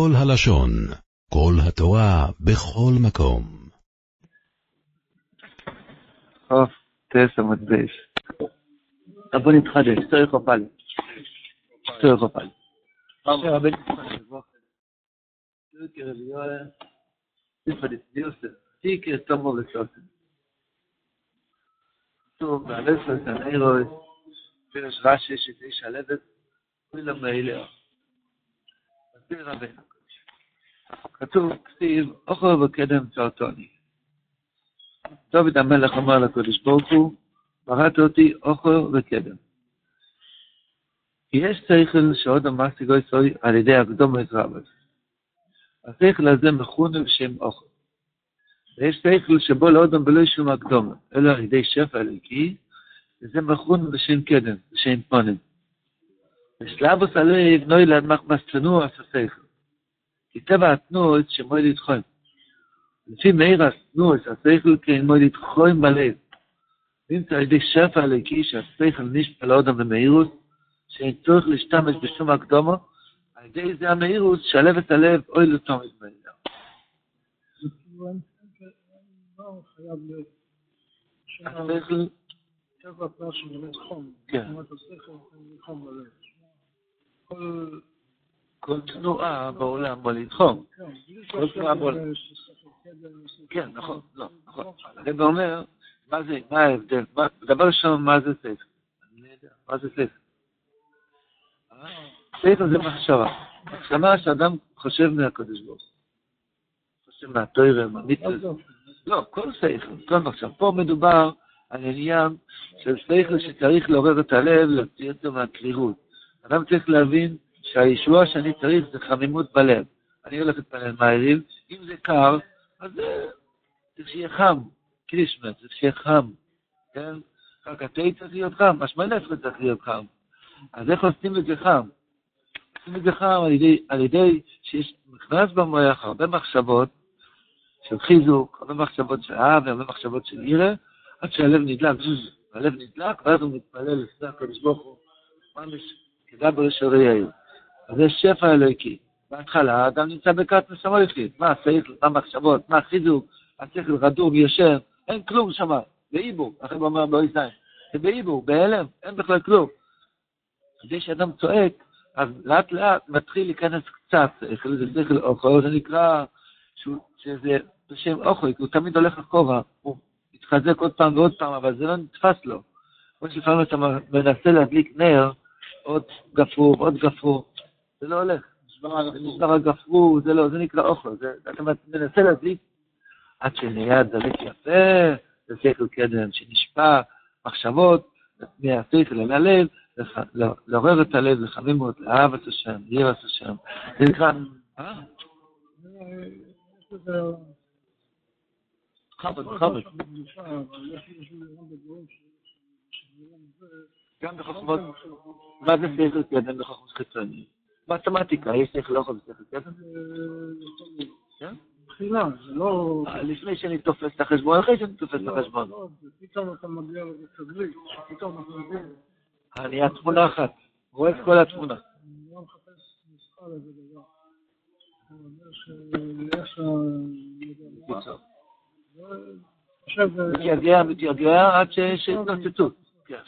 כל הלשון, כל התורה, בכל מקום. טוב, טס המדבש. בוא נתחדש, תיקר תומו לסוסן. כתוב, והלסת הנאירוס, פרש רש"י שתשע לבט, כולם מאילר. מסביר רבנו. כתוב, כתיב, אוכל וקדם צרטוני. דוד המלך אומר לקדוש ברוך הוא, בראת אותי אוכל וקדם. יש שכל שעוד אמרתי גוי סוי על ידי הקדומת רבת. השכל הזה מכונה בשם אוכל. ויש שכל שבו לא אדם בלא שום הקדומה, אלא על ידי שפע אלוקי, וזה מכונה בשם קדם, בשם פונים. ושלבוס הלב נוילד מחמס צנוע עשה שכל. כי טבע התנועות שמועד לתחום. לפי מאיר התנועות, השכל כן מועד לתחום בלב. זה על ידי שפע אלוקי שהשכל נשפע לאודם במהירות, שאין צורך להשתמש בשום הקדומו, על ידי זה המהירות שלב את הלב אוי לתומד בעניין. השכל... כן. כל תנועה בעולם בא לתחום. כל תנועה בעולם. כן, נכון, לא, נכון. הרב אומר, מה זה, מה ההבדל? דבר ראשון, מה זה? אני לא יודע, מה זה ספר? ספר זה מחשבה. מחשבה שאדם חושב מהקדוש ברוך חושב מהתוירה, מהמצווה. לא, כל שכל, כל מחשבה. פה מדובר על עניין של שכל שצריך לעורר את הלב, להוציא אותו מהקרירות. אדם צריך להבין שהישועה שאני צריך זה חמימות בלב. אני הולך להתפלל מהערים, אם זה קר, אז צריך שיהיה חם, קרישמה, צריך שיהיה חם, כן? רק התה צריך להיות חם, נפש צריך להיות חם. אז איך עושים את זה חם? עושים את זה חם על ידי, על ידי שיש, נכנס במוח הרבה מחשבות של חיזוק, הרבה מחשבות של אהב, הרבה מחשבות של ירא, עד שהלב נדלק, הלב נדלק, ואז הוא מתפלל לפני הקדוש ברוך הוא, ממש כדבר של יאיר. אז יש שפע אלוהיקי. בהתחלה האדם נמצא בכת מסמוליכית. מה השכל, מה המחשבות, מה החיזוק, השכל רדום, ישן, אין כלום שם, בעיבור, אחרי הוא אומר באויזיים. זה בעיבור, בהלם, אין בכלל כלום. כדי שאדם צועק, אז לאט לאט מתחיל להיכנס קצת, זה שכל אוכל, זה נקרא שזה בשם אוכל, כי הוא תמיד הולך אחורה, הוא מתחזק עוד פעם ועוד פעם, אבל זה לא נתפס לו. כמו שלפעמים אתה מנסה להדליק נר, עוד גפרור, עוד גפרור, זה לא הולך. נשבר הגפרור, זה לא, זה נקרא אוכל, זה, אתה מנסה להדליק עד שנהיה דלק יפה, זה שכל קדם שנשפע, מחשבות, מהשכל אל הלב, לעורר את הלב, לחמימות, לאהב את השם, ליראת השם. זה נקרא... חב"ד, חב"ד. גם בחוכמות, מה זה שכל קדם בחוכמות חיצוני? מתמטיקה, יש שכל אוכל ושכל קדם? כן? תחילה, זה לא... לפני שאני תופס את החשבון, אחרי שאני תופס את החשבון. לא, פתאום אתה מגיע לתגלית, פתאום אתה מגיע... אני התמונה אחת, רואה את כל התמונה. אני לא מחפש נוסחה לזה דבר. אני אומר שיש... עכשיו... מתייגע, מתייגע עד שיש התנוצצות. כן.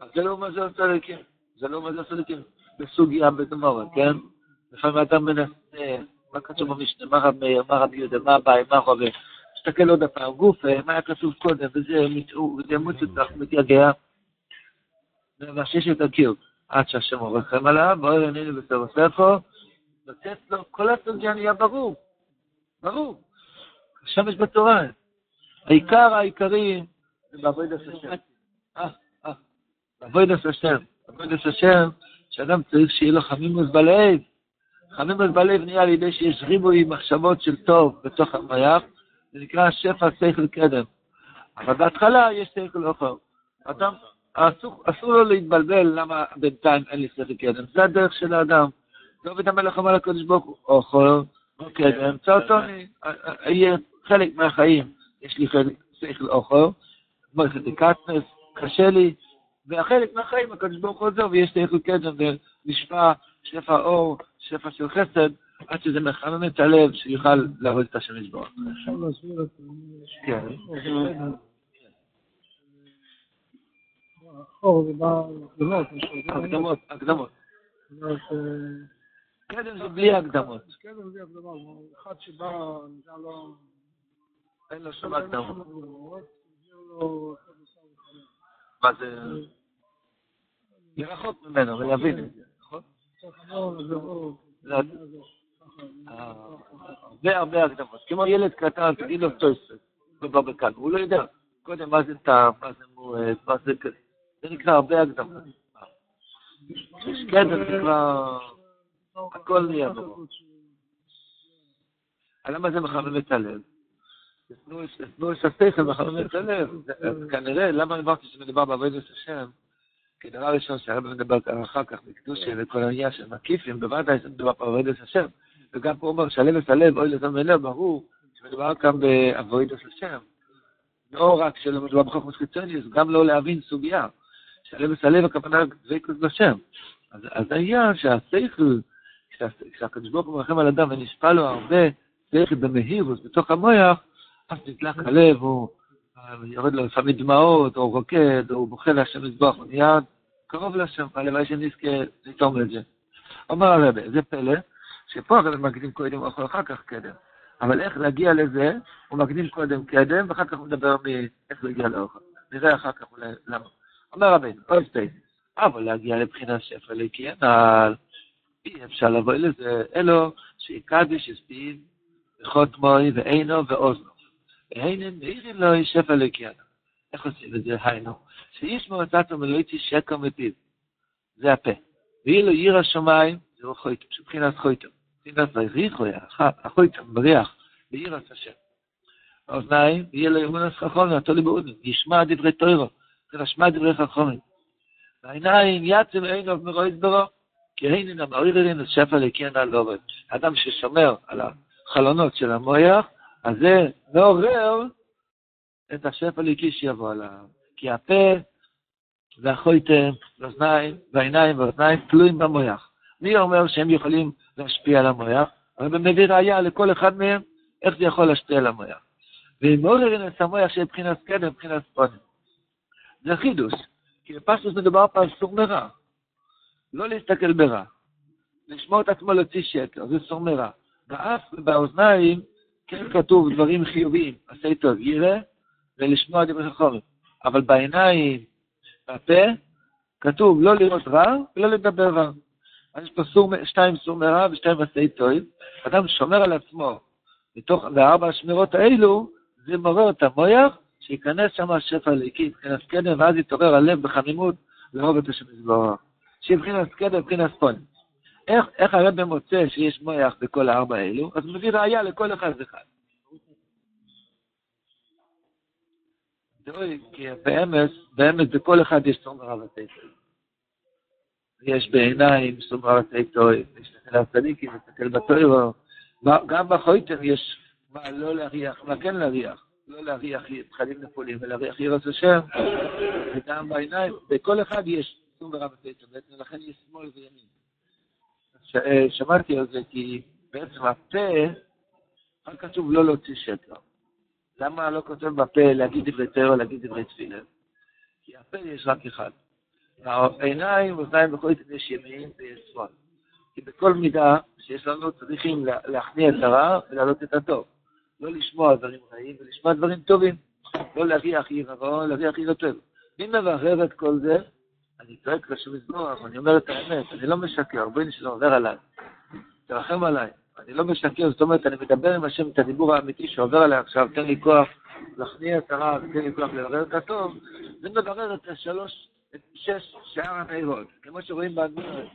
אז זה לא מה זה עושה לקים. זה לא מה זה עושה בסוגיה בגמרא, כן? לפעמים אדם מנסה, מה כתוב במשנה, מה רב מאיר, מה רב יהודה, מה הבעיה, מה רבי, תסתכל עוד פעם, גוף, מה היה כתוב קודם, וזה מוצצח, מתייגע, ומשש את הקיר, עד שהשם עורכם עליו, ואוי עינינו בסוף הספר, לתת לו, כל הסוגיה נהיה ברור, ברור. השמש בתורה. העיקר העיקרי זה בעבודת השם. אה, אה, בעבודת השם. בעבודת השם, שאדם צריך שיהיה לו חמימוס בלב. חמימוס בלב נהיה על ידי שיש ריבוי מחשבות של טוב בתוך המייח, זה נקרא שפע שכל קדם. אבל בהתחלה יש שכל אוכל. אדם, אסור, אסור לו להתבלבל למה בינתיים אין לי שכל קדם. זה הדרך של האדם. דוד המלך אמר לקדוש ברוך הוא, אוכל, קדם, צאותוני, יהיה חלק מהחיים, יש לי שכל אוכל, מלכת דקטנס, קשה לי, והחלק מהחיים הקדוש ברוך הוא עוזר ויש שכל קדם ונשפע שפע אור שפע של חסד, עד שזה מחמם את הלב, שיוכל לעבוד את השם ישבור. אפשר להסביר את זה. כן. אחור זה בא להקדמות. הקדמות, הקדמות. זאת אומרת, אה, קדם זה בלי הקדמות, זה הקדמה, הוא אחד שבא, נראה לו... אין לו שום הקדמות. הקדמות. מה זה? לרחוק ממנו ולהבין את זה, נכון? אה, הרבה הרבה הקדמות. כמו ילד קטן, תגיד לו טויסט, בבא כאן, הוא לא יודע. קודם מה זה טעם, מה זה מועד, מה זה כזה. זה נקרא הרבה הקדמות. קדם זה כבר... הכל נהיה ברור. למה זה מחמם את הלב? תנו את השכל מחמם את הלב. כנראה, למה אמרתי שמדובר בעבודת השם? כי דבר ראשון שהרב מדבר כאן אחר כך בקדושה וכל העניין של מקיפים, בוודאי זה מדובר פה בעבודת השם. וגם פה הוא אומר את הלב, אוי לזמן ולב, ברור שמדובר כאן בעבודת השם. לא רק שלא מדובר בחוכמוס חיצוניוס, גם לא להבין סוגיה. את הלב הכוונה דבקות בשם. אז, אז העניין שהשכל, כשה- כשהקדוש ברוך הוא מרחם על אדם ונשפע לו הרבה שכל במהירוס בתוך המוח, אז נדלק הלב, הוא אה, יורד לו לפעמים דמעות, או רוקד, או בוכה להשם לזבוח, הוא נהיה קרוב להשם, הלוואי שנזכה לטעום את זה. אומר הרבה, זה פלא, שפה הרב מקדים קודם אוכל, אחר כך קדם. אבל איך להגיע לזה, הוא מקדים קודם קדם, ואחר כך הוא מדבר מאיך להגיע לאוכל. נראה אחר כך אולי למה. אומר רבינו, עוד שתי, אבל להגיע לבחינת שפע לקיימל, אי אפשר לבוא לזה, אלו שיקדיש הספיד, וחותמוי, ועינו, ואוזנו. והנה מאירים לו שפע לקיימל. איך עושים את זה? היינו, שאיש מועצתו מלויצי שקר מפיו. זה הפה. ואילו עיר השמיים, זהו חויטם, שבחינת חויטם. מבחינת ויריחו, החויטם, בריח, בעירת השם. האוזניים, יהיה לו אמונס חכומים, התולי באודן, ישמע דברי תוירו, ונשמע דברי חכומים. והעיניים יצם עיניו מרועד ברו, כי הינן המערירין את שפע לקרן על עובד. אדם ששומר על החלונות של המויח, אז זה מעורר את השפע לקי שיבוא עליו. כי הפה והחויטם, והאוזניים, והעיניים והאוזניים תלויים במויח. מי אומר שהם יכולים להשפיע על המויח? אבל מביא ראייה לכל אחד מהם, איך זה יכול להשפיע על המויח. ואם מעוררין את המויח של מבחינת קדם, מבחינת פונים. זה חידוש, כי בפשטוס מדובר פה על סור מרע. לא להסתכל ברע. לשמור את עצמו להוציא שקר, זה סור מרע. באף ובאוזניים כן כתוב דברים חיוביים, עשה טוב, יראה, ולשמוע דברי חכמים. אבל בעיניים, בפה, כתוב לא לראות רע ולא לדבר רע. אז יש פה סור, שתיים סור מרע ושתיים עשה טוב. אדם שומר על עצמו מתוך, והארבע השמירות האלו, זה מעורר את המויח, שייכנס שם השפע הליקי מבחינת קדם, ואז יתעורר הלב בחמימות לאהוב את השם יזברך. שיהיה מבחינת קדם, מבחינת פון. איך, איך הרב מוצא שיש מויח בכל הארבע האלו? אז הוא מביא ראייה לכל אחד ואחד. כי באמת, באמת בכל אחד יש סום רב התקל. יש בעיניים סום רב התקל, יש לכם הצדיקים, להסתכל בתוירו. גם בחויטר יש מה לא להריח, מה כן להריח. לא להריח פחדים נפולים, ולהריח יראת השם, וגם בעיניים, בכל אחד יש סום ורב התקל, בעצם לכן יש שמאל וימין. שמעתי על זה כי בעצם הפה, רק כתוב לא להוציא שקר. למה לא כותב בפה להגיד דברי תרא, להגיד דברי תפילה? כי הפה יש רק אחד. העיניים, אוזניים וכל זאת יש ימין ויש שמאל. כי בכל מידה שיש לנו צריכים לה- להכניע את הרע ולהעלות את הטוב. לא לשמוע דברים רעים ולשמוע דברים טובים. לא להריח עיר הרע, להריח עיר הטוב. מי מברר את כל זה? אני צועק לשם יזבוח, אני אומר את האמת, אני לא משקר, בואי שלא עובר עליי. תרחם עליי. אני לא משקר, זאת אומרת, אני מדבר עם השם את הדיבור האמיתי שעובר עליי עכשיו, תן לי כוח להכניע את הרע, תן לי כוח לברר את הטוב, זה מברר את השלוש, את שש שאר הנעירות. כמו שרואים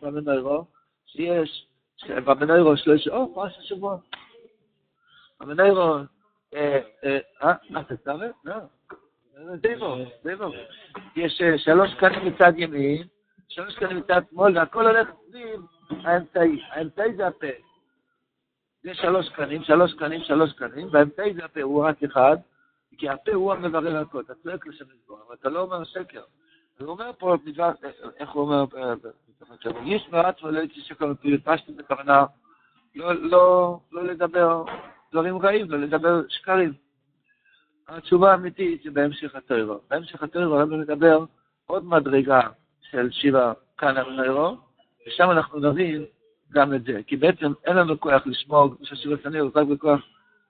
במנוירו, שיש, במנוירו שלוש, או, פרש השבוע. במנוירו, אה, אה, אה, מה זה סבא? לא. יש אה, שלוש קנים מצד ימין, שלוש קנים מצד שמאל, והכל הולך סביב האמצעי. האמצעי זה הפה. זה שלוש קנים, שלוש קנים, שלוש קנים, והאמצעי זה הפה, הוא רק אחד, כי הפה הוא המברר הכל. אתה צועק לשם לסבור, אבל אתה לא אומר שקר. הוא אומר פה, איך הוא אומר, יש מעט ולא יצא שכל פשטות בכוונה לא, לא, לא לדבר דברים רעים, לא לדבר שקרים. התשובה האמיתית זה בהמשך הטרו. בהמשך הטרו הרב מדבר עוד מדרגה של שיבה כאן על נוירו, ושם אנחנו נבין גם את זה. כי בעצם אין לנו כוח לשמור קדושה של הסנר, רק בכוח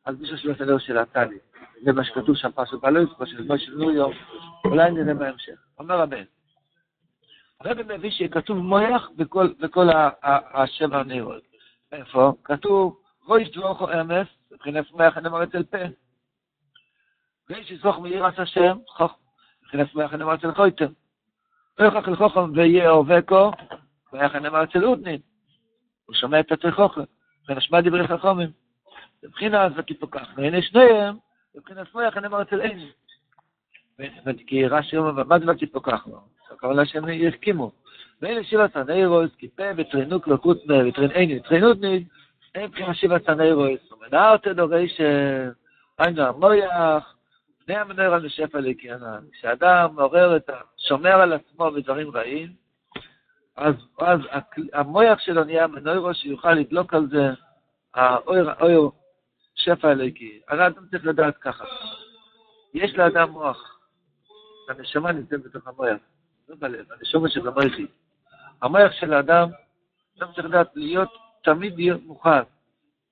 על קדושה של הסנר של הטלי. זה מה שכתוב שם פרשת בלויס, פרשת של נויו, אולי נראה בהמשך. אומר הבן, הרב מביא שכתוב מויח בכל, השבע נרות. איפה? כתוב, רויש דבורכו אמס, מבחינת מויח הנאמר אצל פה. ויש יזרוך מיראת השם, מבחינת מויח הנאמר אצל חויטר. ויוכח לחוכם ויהיה עובקו, מויח הנאמר אצל אודנין. הוא שומע את התכוכם, ונשמע דברי חכמים. מבחינה זה כיפוקח, והנה שניהם, מבחינת מויח הנאמר אצל אין. כי רש"י אומר, מה זה לא כיפוקח? הכוונה שהם יחכימו. ואלה שבע תנאירוס, כיפה וטרינוק לקות וטרין איני, טרינות ניד, הם כמה שבע תנאירוס, ומנעת דורש, היינו המויח, בני המנויר על משפע לקיינה. כשאדם מעורר את ה... שומר על עצמו בדברים רעים, אז, אז המויח שלו נהיה מנוירו שיוכל לדלוק על זה האויר שפע אליקי. הרי אדם צריך לדעת ככה, יש לאדם מוח, הנשמה נמצאת בתוך המויח. לא בלב, הנשמה של המויכי. המויח של האדם, אדם צריך לדעת להיות, תמיד להיות מוכן.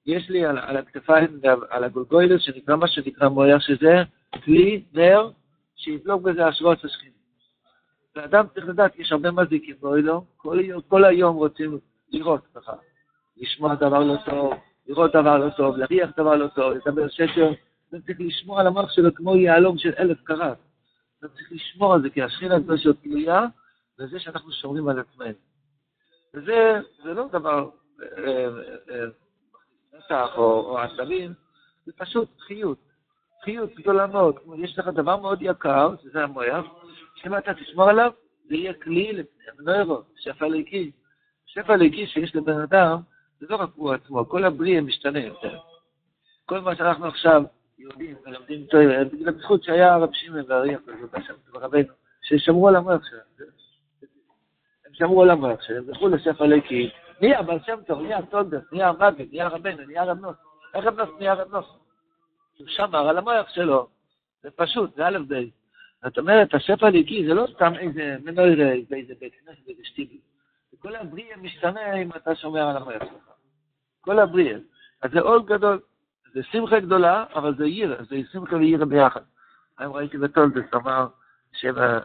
יש לי על, על הכתפיים, על הגולגוילוס, שנקרא מה שנקרא מויח, שזה כלי, נר, שידלוק בזה השראות השכינה. ואדם צריך לדעת, יש הרבה מזיקים באוילו, כל, כל היום רוצים לראות ככה, לשמוע דבר לא טוב, לראות דבר לא טוב, להריח דבר לא טוב, לדבר שקר, אתה צריך לשמור על המוח שלו כמו יהלום של אלף קראט. אתה צריך לשמור על זה, כי השכינה הזו תלויה בזה שאנחנו שומרים על עצמנו. וזה זה לא דבר אה, אה, מתח או עצבים, זה פשוט חיות. חיות גדולה מאוד. יש לך דבר מאוד יקר, שזה המויח, שאם אתה תשמור עליו, זה יהיה כלי לנוירו, שפע ליקי. שפע ליקי שיש לבן אדם, זה לא רק הוא עצמו, כל הבריאה משתנה יותר. כל מה שאנחנו עכשיו יהודים מלמדים תוירה, בגלל הזכות שהיה הרב שמעון והאר"י ורבנו, ששמרו על המוח שלהם. הם שמרו על המוח שלהם, זכו לשפע אלוקי, נהיה בעל שם טוב, נהיה תולדוס, נהיה מגד, נהיה רבנו, נהיה רב נוסן. איך רב נוסן נהיה רב? הוא שמר על המוח שלו. זה פשוט, זה א' ב'. זאת אומרת, השפע האלוקי זה לא סתם איזה מנוירי, איזה בית כנסת, איזה שטיבי. כל הבריאה משתנה אם אתה שומר על המוח שלך. כל הבריאה. אז זה עול גדול. זה שמחה גדולה, אבל זה יירה, זה שמחה ויירה ביחד. היום ראיתי בטולדס, אמר שבע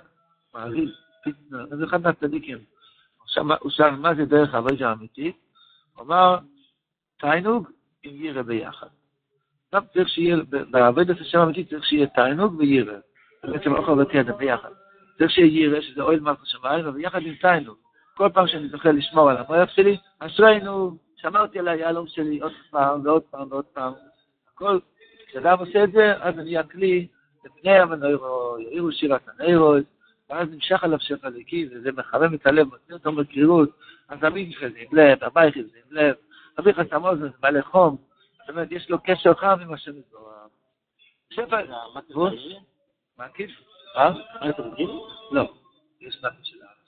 מעריב, זה אחד מהצדיקים. הוא שאל מה זה דרך הוויג'ה האמיתית? הוא אמר, תיינוג עם יירה ביחד. עכשיו צריך שיהיה, בעבודת השם האמיתית צריך שיהיה תיינוג ויירה. בעצם אוכל וקדם ביחד. צריך שיהיה יירה, שזה אוהל מלכות שמיים, אבל יחד עם תיינוג. כל פעם שאני זוכה לשמור על המוח שלי, אשרינו, שמרתי על היהלום שלי עוד פעם ועוד פעם ועוד פעם. הכל, כשאדם עושה את זה, אז אני אקלי לפני המנוירו, יאירו שירת הנוירו, ואז נמשך עליו שפע ליקי, וזה מחמם את הלב, מוציא אותו בקרירות, אז תמיד זה עם לב, הבית זה עם לב, אביך סמוז זה מלא חום, זאת אומרת, יש לו קשר חם עם השם יזרוע. שפע, מה כיף? אה? לא, יש נפש של הארץ.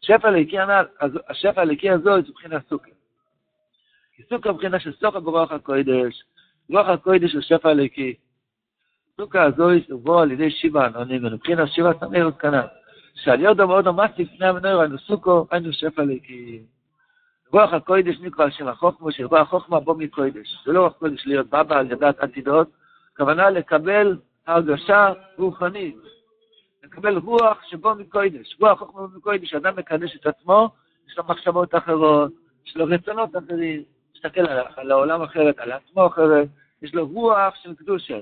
שפע ליקי הנ"ל, השפע הליקי הזו זה מבחינת סוכר. כי סוכר מבחינה של סוכר ברוח הקודש, רוח הקודש הוא שפע הליקי. סוכר הזו יבוא על ידי שיבה ענונים, ומבחינת שיבה תמרת כנ"ל. שעל יודו מאוד מסטיק פני המנויר, היינו סוכו, היינו שפע ליקי. רוח הקודש נקרא על שם החוכמה, שרוח החוכמה בו מקודש. זה לא רוח קודש להיות בבא על ידת עתידות, הכוונה לקבל הרגשה רוחנית, לקבל רוח שבו מקודש, רוח חוכמה מקודש, אדם מקדש את עצמו, יש לו מחשבות אחרות, יש לו רצונות אחרים, מסתכל על, על העולם אחרת, על עצמו אחרת, יש לו רוח של קדושה,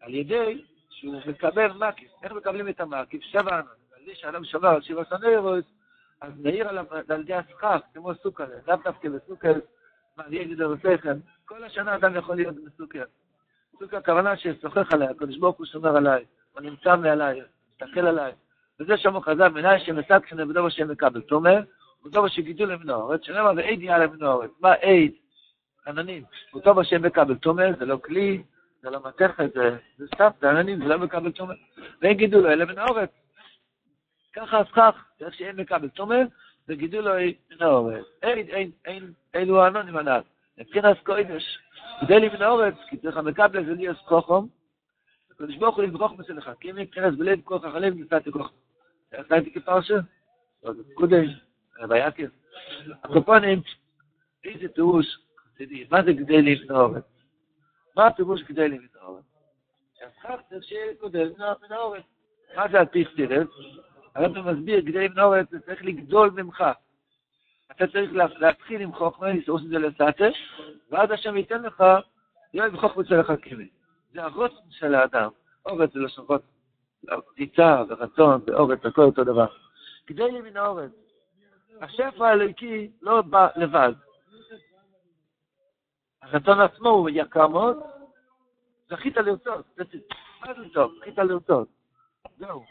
על ידי שהוא מקבל מקיף. איך מקבלים את המקיף? שבע ענן. על ידי שאדם שבר על שבע סנרוס, אז נעיר על ידי הסכך, כמו סוכר, לאו דווקא בסוכר, מה אני אגיד לכם, כל השנה אדם יכול להיות בסוכר. סוכר הכוונה ששוחח עליי, הקדוש ברוך הוא שומר עליי, הוא נמצא מעליי, מסתכל עליי. וזה שמו חז"ל, מנהל שמסק שנבדו בשם מקבל. תומר, הוא טוב שגידול למין האורץ, שנאמר ועד יהיה למין האורץ. מה עד? עננים. הוא טוב השם מקבל. תומר, זה לא כלי, זה לא מתכת, זה, סתם, זה עננים, זה לא מקבל צומר. ואין גידול אלא מן האורץ. ככה אז כך, איך שאין מקבל צומר, זה גידול מן האורץ. אין, אין, אין, אלו הענונים הנ"ל. מבחינת קוידש, כדי לבין האורץ, כי צריך המקב לגלי אס כוחום, וקדוש ברוך הוא לברוך בשל לך, כי אם יקרס בלב כוח החלב, נפלתי כוח. אתה הייתי כפרשה? קודש, רבי יקר. הקופונים, איזה תירוש, תדעי, מה זה כדי לבין מה התירוש כדי לבין האורץ? שהפכך צריך שיהיה כדי לבין האורץ. מה זה הפיך תירס? הרבה מסביר, כדי לבין צריך לגדול ממך. אתה צריך להתחיל עם חוכמה, לסרוס את זה לסאטה, ואז השם ייתן לך, יואי בחוכמה אצל החכימים. זה הרוצן של האדם. אורץ זה לשון רוצן. ריצה ורצון ואורץ, הכל אותו דבר. גדלים מן האורץ. השפע האלוקי לא בא לבד. הרצון עצמו הוא יקר מאוד, זכית לרצות, מה זה טוב? זכית לרצות. זהו.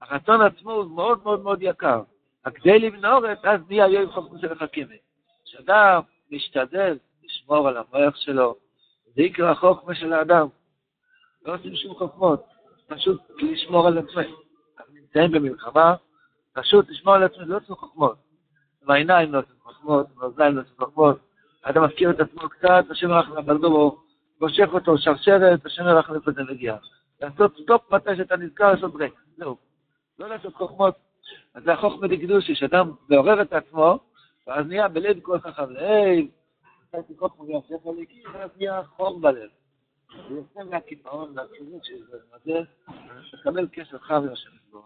הרצון עצמו הוא מאוד מאוד מאוד יקר. מן האורץ, אז נהיה יום חוכמה של החכימי. כשאדם משתדל לשמור על המוח שלו, זה יקרא החוכמה של האדם. לא עושים שום חוכמות, פשוט לשמור על עצמנו. אנחנו נמצאים במלחמה, פשוט לשמור על עצמנו, לא עושים חוכמות. עם העיניים לא עושים חוכמות, עם האוזניים לא עושים חוכמות. אדם מזכיר את עצמו קצת, השם ירח לבלדו, מושך אותו שרשרת, השם ירח לאיפה זה מגיע. לעשות סטופ מתי שאתה נזכר לעשות ברק, זהו. לא לעשות חוכמות. אז זה החוכמה דקדושי, שאדם מעורר את עצמו, ואז נהיה בלב כל חכם לב, עשיתי חוכמה ויפה ליקי, ואז נהיה חור בלב. זה יוצא מהקיפאון, מהכיוון שזה מזה, לקבל קשר חם עם השם יתברך.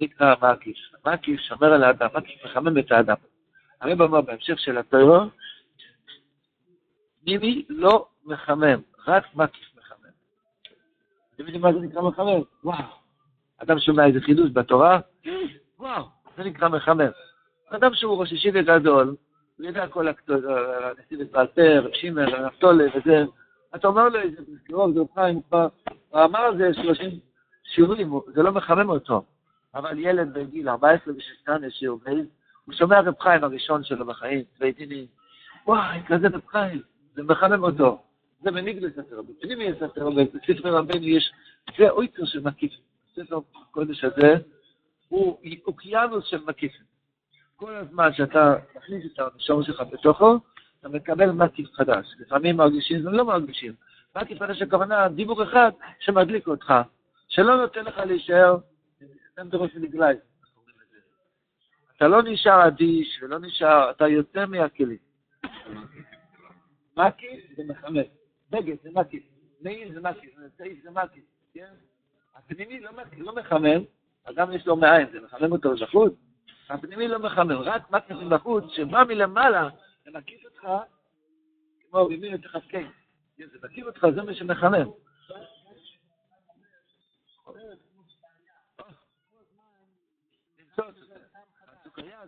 נקרא מקיף. מקיף שומר על האדם, מקיף מחמם את האדם. הרב אמר בהמשך של הטרור, פנימי לא מחמם, רק מקיף מחמם. אתם יודעים מה זה נקרא מחמם? וואו. אדם שומע איזה חידוש בתורה, וואו, זה נקרא מחמם. אדם שהוא ראש ישיבה גדול, הוא יודע כל הכתוב, הנשיא וספלטר, רב שימר, נפתולה וזה, אתה אומר לו איזה מזכירות, זה חיים כבר, הוא אמר זה 30 שיעורים, זה לא מחמם אותו. אבל ילד בגיל 14 ו-16 שיעור הוא שומע רב חיים הראשון שלו בחיים, צבי דיני, וואי, כזה רב חיים, זה מחמם אותו. זה בניגלס בפנימי הספר, בספר רבנו יש, זה אויצר של מקיף. ספר הקודש הזה הוא אוקיינוס של מקיפים. כל הזמן שאתה מכניס את הנשום שלך בתוכו, אתה מקבל מקיף חדש. לפעמים מרגישים, זה לא מרגישים. מקיף חדש הכוונה, דיבור אחד שמדליק אותך, שלא נותן לך להישאר, אתם דורש ונגלאי. אתה לא נשאר אדיש ולא נשאר, אתה יוצא מהכלים. מקיף זה מחמם, בגד זה מקיף, מעיל זה מקיף, צעיף זה מקיף, כן? הפנימי לא, לא מחמם, אדם יש לו מעין, זה מחמם אותו בחוץ, הפנימי לא מחמם, רק מקיף בחוץ, שבא מלמעלה ומקיף אותך, כמו במין את החזקי, זה מקיף אותך, זה מה שמחמם.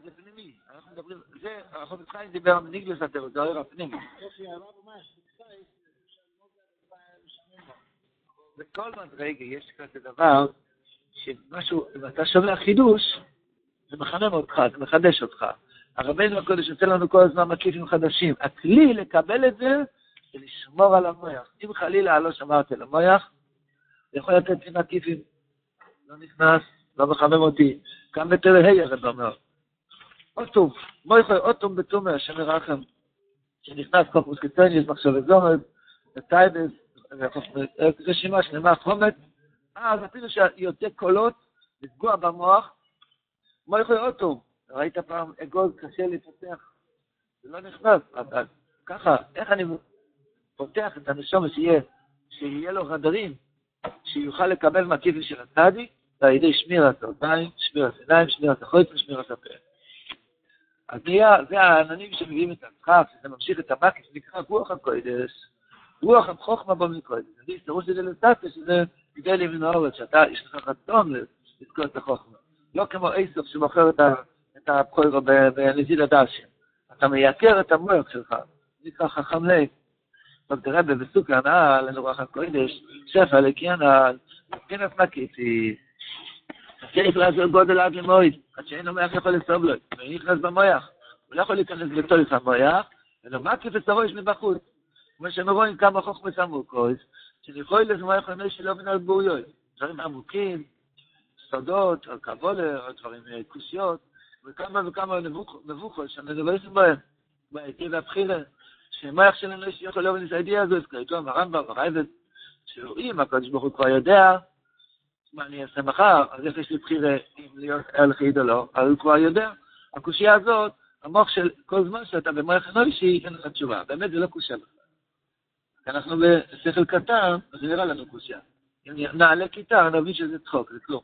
זה פנימי, אנחנו מדברים, זה, החופץ חיים דיבר על ניגלס הטרו, זה העיר הפנימי. בכל מדרגה יש כזה דבר, שמשהו, אם אתה שומע חידוש, זה מחמם אותך, זה מחדש אותך. הרבנו הקודש נותן לנו כל הזמן מקיפים חדשים. הכלי לקבל את זה, זה לשמור על המוח. אם חלילה לא שמרתי על המוח, זה יכול לתת לי מקיפים. לא נכנס, לא מחמם אותי. גם בתל ה' הרב אומר. אוטום, מויכוי אוטום בתומר, השם ירחם, שנכנס קופוס קיצוניס, מחשב וזורד, וטייבס, רשימה שלמה חומת, אז אפילו שיוצא קולות, לפגוע במוח, מויכוי אוטום. ראית פעם אגוז קשה לפתח, זה לא נכנס, אבל ככה, איך אני פותח את הנשום שיהיה, שיהיה לו חדרים, שיוכל לקבל מקיפים של הצדיק, ועל ידי שמירת האוזניים, שמירת עיניים, שמירת החוץ ושמירת הפה. אז זה העננים שמביאים את הדחף, שזה ממשיך את המקיף, נקרא רוח הקודש, רוח החוכמה במקודש. זה הסתרוש של זה לסטטה, שזה כדי למין האורץ, שאתה, יש לך רצון לזכור את החוכמה. לא כמו איסוף שמוכר את הפרוירו בנזיל הדשן. אתה מייקר את המוח שלך, זה נקרא חכם לב. דוקטור רבי בסוכה הנעל, אין רוח הקודש, שפע לקיאנל, מבחינת מקיפי. צריך לעשות גודל עד למועד, עד שאין לו מוח יכול לסוב לו, ונכנס במוח. הוא לא יכול להיכנס בתוך המוח, אלא מקיף את הראש מבחוץ. כמו שהם רואים כמה חוכמה עמוקות, שלכוי לזמוח הנוי שלא מן בוריוי. דברים עמוקים, סודות, או קבולה, או דברים אה, כוסיות, וכמה וכמה מבוכות שמדברים בהם, בעייתי והבחירה, שמוח של אנוש יכול להיות בניסיידיה הזו, כריתו הרמב"ם, הרייבד, שרואים, הקדוש ברוך הוא כבר יודע מה אני אעשה מחר, אז איך יש לי בחירה אם להיות אל חיד או לא, אז הוא כבר יודע. הקושייה הזאת, המוח של כל זמן שאתה במוח אנושי, אין לך תשובה. באמת זה לא קושייה בכלל. אנחנו בשכל קטן, זה נראה לנו קושייה. אם נעלה כיתה, נבין שזה צחוק, זה כלום.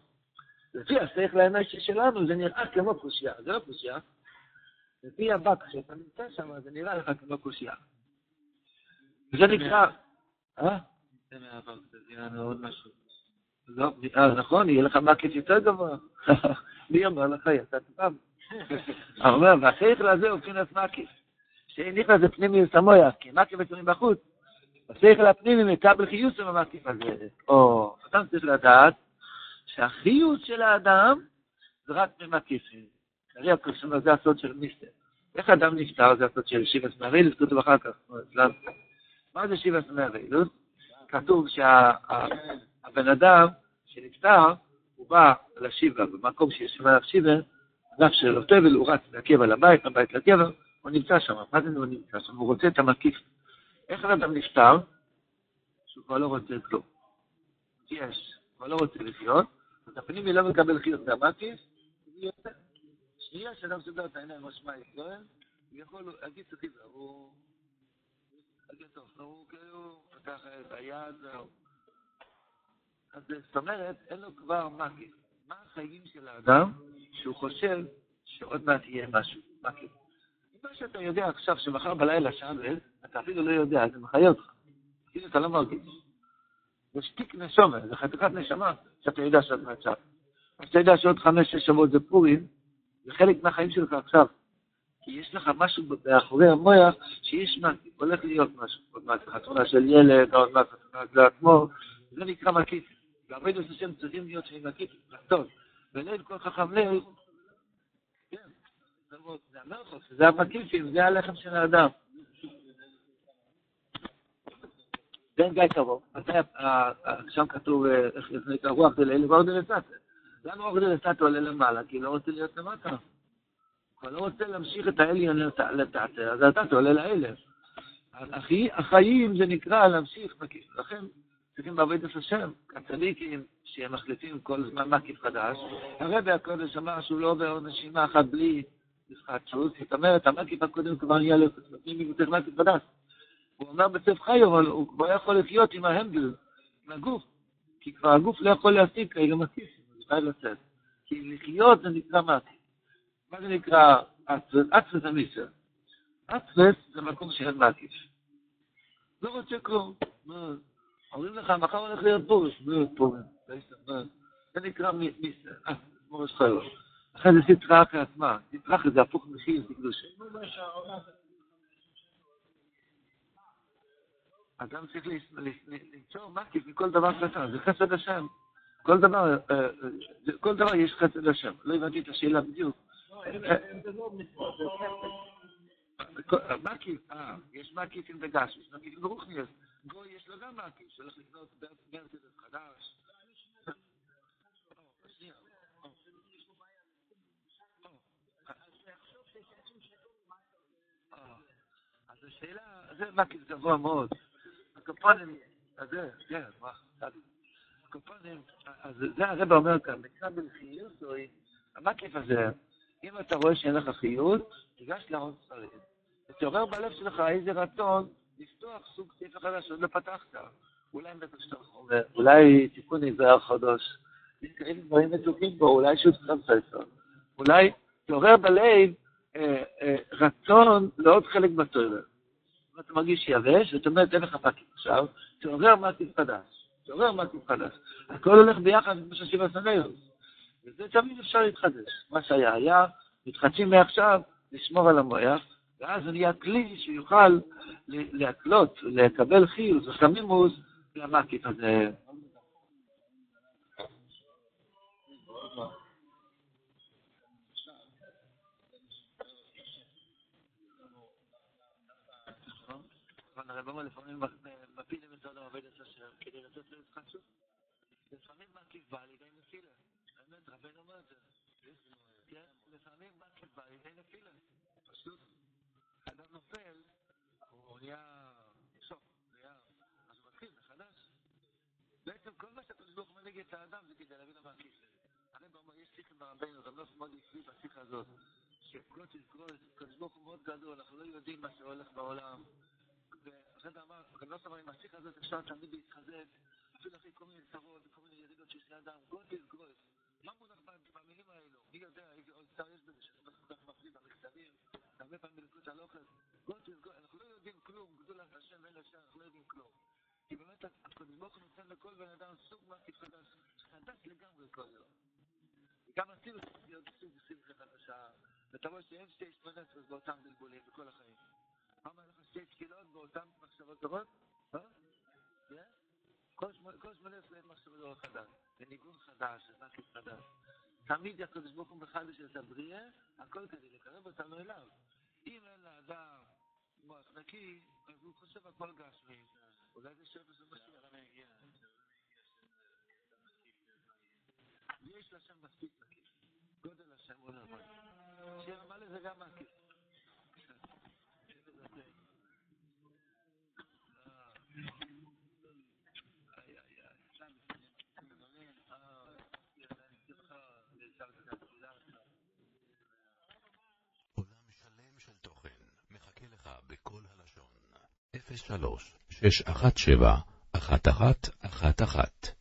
לפי השכל האנושי שלנו זה נראה כמו קושייה, זה לא קושייה. לפי הבק שאתה נמצא שם, זה נראה לך כמו קושייה. וזה נקרא... אה? זה נראה משהו. לא, אה, נכון, יהיה לך מקיף יותר גבוה. מי אומר לך, יצאת פעם. אומר, והשכל הזה הוא מבחינת מקיף. שהניח לזה פנימי וסמויה, כי מקיף עצמי בחוץ. השכל הפנימי מקבל חיוס עם המקיף הזה. או, אדם צריך לדעת שהחיוס של האדם זה רק ממקיפים. כרגע קוראים זה הסוד של מיסטר. איך אדם נפטר? זה הסוד של שיבס מהרילוס, כתוב אחר כך. מה זה שיבס מהרילוס? כתוב שהבן אדם שנפטר, הוא בא לשיבה, במקום שיש עליו שיבה, אגף של תבל, הוא רץ לקבר לבית, מהבית לקבר, הוא נמצא שם. מה זה הוא נמצא שם? הוא רוצה את המקיף. איך אדם נפטר? שהוא כבר לא רוצה כלום. יש, כבר לא רוצה לחיות, אז הפנימי לא מקבל חיות מהמקיף, הוא יוצא. שנייה שאדם סוגר את העיניים, משמע ישראל, הוא יכול להגיד את הוא... להגיד טוב, הוא כאילו פתח את היד, זהו. אז זאת אומרת, אין לו כבר מקיף. מה החיים של האדם שהוא חושב שעוד מעט יהיה משהו, מקיף? מה שאתה יודע עכשיו שמחר בלילה שבת, אתה אפילו לא יודע, זה מחיה אותך. כאילו אתה לא מרגיש. זה שתיק נשומה, זה חתיכת נשמה שאתה יודע שאת מעכשיו. אז אתה יודע שעוד חמש-שש שבועות זה פורים, זה חלק מהחיים שלך עכשיו. כי יש לך משהו מאחורי המוח שיש מה, הולך להיות משהו. עוד מעט חתונה של ילד, עוד מעט חתונה לעצמו, זה נקרא מקיף. ועבודת השם צריכים להיות שהם מקיף, לחתון. וליל כל חכם ליל, כן, זה המלכות, זה המקיפים, זה הלחם של האדם. בן גיא קרוב, שם כתוב, איך זה נקרא, רוח דליל ואורדל לסתר. למה אורדל לסתר עולה למעלה? כי לא רוצה להיות למטה. הוא לא רוצה להמשיך את העליון לתעתר, אז אתה עולה לאלף. החיים זה נקרא להמשיך, לכן צריכים בעבודת השם, הצדיקים שהם מחליפים כל זמן מקיף חדש. הרבי הקודש אמר שהוא לא עובר נשימה אחת בלי התחדשות, זאת אומרת, המקיף הקודם כבר נהיה לפנים מבוטח מקיף חדש. הוא אומר בסף חי, אבל הוא כבר יכול לחיות עם ההנדל, עם הגוף, כי כבר הגוף לא יכול להשיג כאלה מקיף, הוא חייב לצאת. כי לחיות זה נקרא מקיף. מה זה נקרא אצפס? אצפס זה מיסר. אצפס זה מקום שאין מקיף. לא רוצה כלום. אומרים לך, מחר הולך להיות פורש, להיות פורש. זה נקרא מיסר, מורש חיילו. אחרי זה סטרה אחרי עצמה. סטרה זה הפוך מחיר, זה קדושה. אדם צריך למצוא מקיף מכל דבר קטן, זה חסד השם. כל דבר, כל דבר יש חסד השם. לא הבנתי את השאלה בדיוק. מקיף, אה, יש מקיפים בגש, יש מקיפים ברוכניאס. גוי יש לו גם מקיף, שהולך לקנות מרצדס חדש. אז השאלה, זה מקיף גבוה מאוד. הקופונים, זה, כן, מה, הקופונים, אז זה הרב אומר כאן, נקרא בלחיות, המקיף הזה, אם אתה רואה שאין לך חיות, תיגש להון ספרים. ותעורר בלב שלך איזה רצון לפתוח סוג ספר חדש שעוד לא פתחת. אולי שאתה חומר, אולי תיקון נזהר חדש, יש דברים מתוקים בו, אולי שהוא סתם ספר. אולי תעורר בלב אה, אה, רצון לעוד חלק בתואר. אם אתה מרגיש יבש, זאת אומרת, אין לך פקיד עכשיו, תעורר מקיף חדש. תעורר מקיף חדש. הכל הולך ביחד עם מה שעשיבה סנאיוס. וזה תמיד אפשר להתחדש. מה שהיה היה, מתחדשים מעכשיו, לשמור על המוח, ואז זה נהיה כלי שיוכל להקלוט, לקבל חיוס וסמימוס למקיף הזה. הרב אומר לפעמים מפילים את העולם עובד את השם כדי לתת לו התחדשות. לפעמים מקיף בא לידי נפילה. האמת, רבנו אומר את זה. כן? לפעמים מקיף בא לידי נפילה. פשוט, אדם נופל, הוא נהיה שוק, נהיה, אז הוא מתחיל מחדש. בעצם כל מה שהקדוש ברוך הוא מנהיג את האדם זה כדי להביא למקיף. הרב אומר, יש שיחה ברבנו, רב נוס מאוד עקבי בשיחה הזאת, שקודש קדוש ברוך הוא מאוד גדול, אנחנו לא יודעים מה שהולך בעולם. זה אמר, רב נוס אמר, עם השיחה הזאת אפשר תמיד להתחזק, אפילו אחרי כל מיני צרות וכל מיני ירידות שיש לאדם, גודל גרוס. מה מונח במילים האלו? מי יודע איזה עוד צער יש בזה, שאני כל כך מפריד במכתבים, הרבה פעמים בלקוט הלוחס. גודל גרוס, אנחנו לא יודעים כלום, גדול השם ואין השם, אנחנו לא יודעים כלום. כי באמת הקדוש ברוך נותן לכל בן אדם סוג מקיף חדש, חדש לגמרי כל יום. גם אפילו צריך להיות סוג שמחה חדשה, ואתה רואה שאין שתי שמונת באותם בלבולים בכל החיים. מה אומר לך שתי תפילות באותן טובות? אה? כן? כל שמונה עשרה מחשבות טובות חדש, וניגון חדש, ומקיף חדש. תמיד הקדוש ברוך הוא מחדש את הבריאה, הכל כדי לקרב אותנו אליו. אם אין לאדם מוח נקי, אז הוא חושב הכל גשמי. אולי זה שפע של משיח. יש לשם מספיק מקיף. גודל השם הוא נורא. שיר המלא זה גם מקיף. בכל הלשון. 03 617 1111